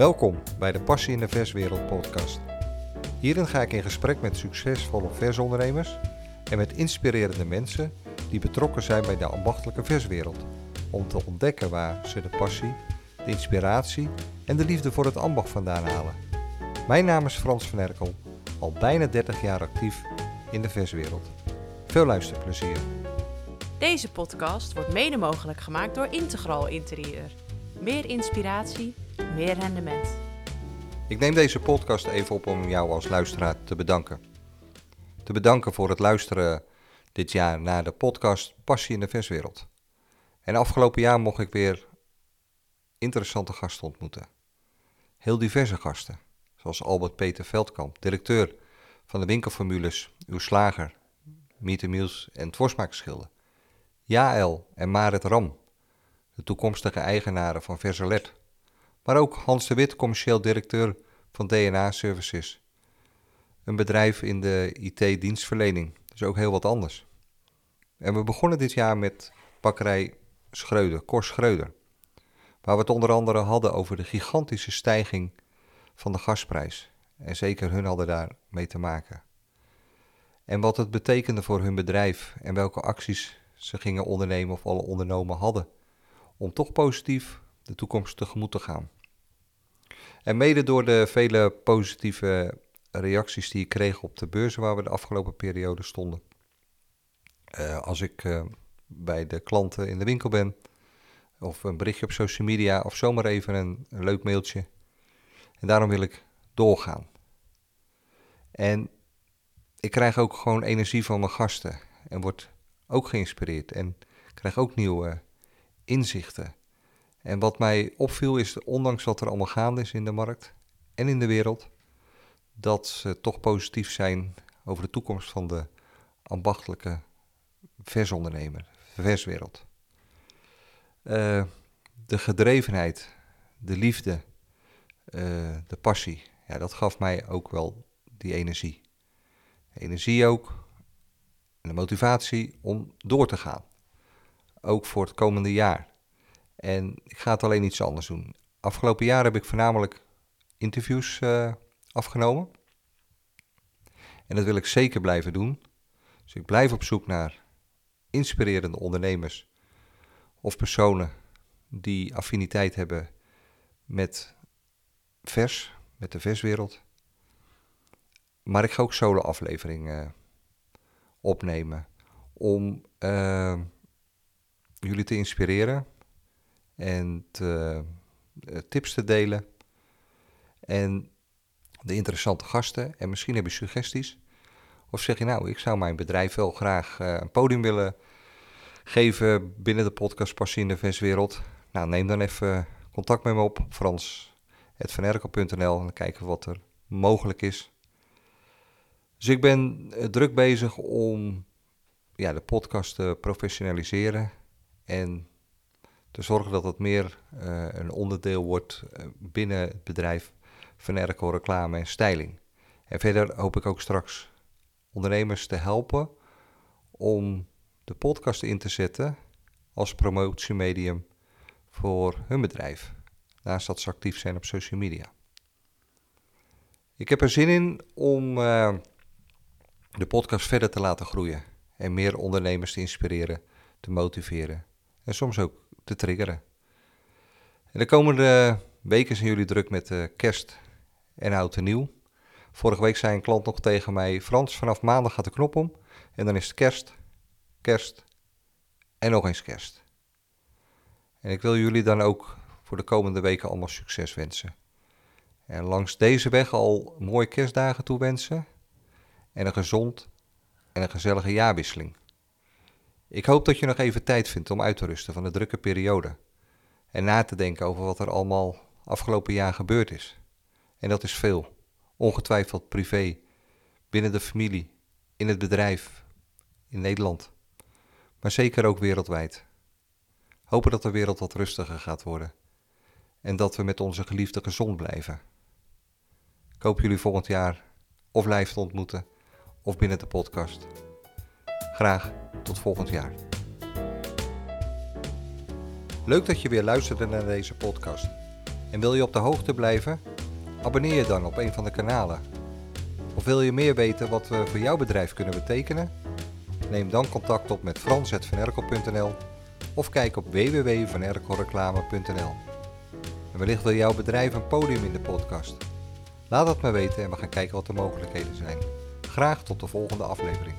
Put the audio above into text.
Welkom bij de Passie in de Verswereld podcast. Hierin ga ik in gesprek met succesvolle versondernemers en met inspirerende mensen die betrokken zijn bij de ambachtelijke verswereld. Om te ontdekken waar ze de passie, de inspiratie en de liefde voor het ambacht vandaan halen. Mijn naam is Frans van Erkel, al bijna 30 jaar actief in de verswereld. Veel luisterplezier. Deze podcast wordt mede mogelijk gemaakt door Integral Interieur. Meer inspiratie, meer rendement. Ik neem deze podcast even op om jou als luisteraar te bedanken. Te bedanken voor het luisteren dit jaar naar de podcast Passie in de Verswereld. En afgelopen jaar mocht ik weer interessante gasten ontmoeten. Heel diverse gasten, zoals Albert Peter Veldkamp, directeur van de winkelformules Uw Slager, Meet Meals en Tworsmaakschilden. Jaël en Marit Ram, de toekomstige eigenaren van Versalet. Maar ook Hans de Wit, commercieel directeur van DNA Services. Een bedrijf in de IT-dienstverlening, dus ook heel wat anders. En we begonnen dit jaar met bakkerij Schreuder, Kors Schreuder. Waar we het onder andere hadden over de gigantische stijging van de gasprijs. En zeker hun hadden daar mee te maken. En wat het betekende voor hun bedrijf en welke acties ze gingen ondernemen of al ondernomen hadden. Om toch positief de toekomst tegemoet te gaan. En mede door de vele positieve reacties die ik kreeg op de beurzen waar we de afgelopen periode stonden. Uh, als ik uh, bij de klanten in de winkel ben, of een berichtje op social media, of zomaar even een, een leuk mailtje. En daarom wil ik doorgaan. En ik krijg ook gewoon energie van mijn gasten en word ook geïnspireerd en krijg ook nieuwe inzichten. En wat mij opviel is, ondanks wat er allemaal gaande is in de markt en in de wereld, dat ze toch positief zijn over de toekomst van de ambachtelijke versondernemer, verswereld. Uh, de gedrevenheid, de liefde, uh, de passie, ja, dat gaf mij ook wel die energie. Energie ook en de motivatie om door te gaan. Ook voor het komende jaar. En ik ga het alleen iets anders doen. Afgelopen jaar heb ik voornamelijk interviews uh, afgenomen. En dat wil ik zeker blijven doen. Dus ik blijf op zoek naar inspirerende ondernemers of personen die affiniteit hebben met vers, met de verswereld. Maar ik ga ook solo-afleveringen uh, opnemen om uh, jullie te inspireren en te, uh, tips te delen. En de interessante gasten. En misschien heb je suggesties. Of zeg je nou, ik zou mijn bedrijf wel graag uh, een podium willen geven binnen de podcast Passie in de Verswereld. Nou, neem dan even contact met me op, frans.vanerkel.nl en kijken wat er mogelijk is. Dus ik ben uh, druk bezig om ja, de podcast te professionaliseren en te zorgen dat het meer uh, een onderdeel wordt uh, binnen het bedrijf van Erco Reclame en Styling. En verder hoop ik ook straks ondernemers te helpen om de podcast in te zetten als promotiemedium voor hun bedrijf. Naast dat ze actief zijn op social media. Ik heb er zin in om uh, de podcast verder te laten groeien en meer ondernemers te inspireren, te motiveren en soms ook te triggeren. En de komende weken zijn jullie druk met uh, kerst en oud en nieuw. Vorige week zei een klant nog tegen mij: Frans, vanaf maandag gaat de knop om en dan is het kerst, kerst en nog eens kerst. En ik wil jullie dan ook voor de komende weken allemaal succes wensen. En langs deze weg al mooie kerstdagen toewensen en een gezond en een gezellige jaarwisseling. Ik hoop dat je nog even tijd vindt om uit te rusten van de drukke periode en na te denken over wat er allemaal afgelopen jaar gebeurd is. En dat is veel, ongetwijfeld privé, binnen de familie, in het bedrijf, in Nederland, maar zeker ook wereldwijd. Hopen dat de wereld wat rustiger gaat worden en dat we met onze geliefden gezond blijven. Ik hoop jullie volgend jaar of live te ontmoeten of binnen de podcast. Graag tot volgend jaar. Leuk dat je weer luisterde naar deze podcast. En wil je op de hoogte blijven? Abonneer je dan op een van de kanalen. Of wil je meer weten wat we voor jouw bedrijf kunnen betekenen? Neem dan contact op met frans.vanerkel.nl of kijk op www.vanerkelreclame.nl. En wellicht wil jouw bedrijf een podium in de podcast. Laat het me weten en we gaan kijken wat de mogelijkheden zijn. Graag tot de volgende aflevering.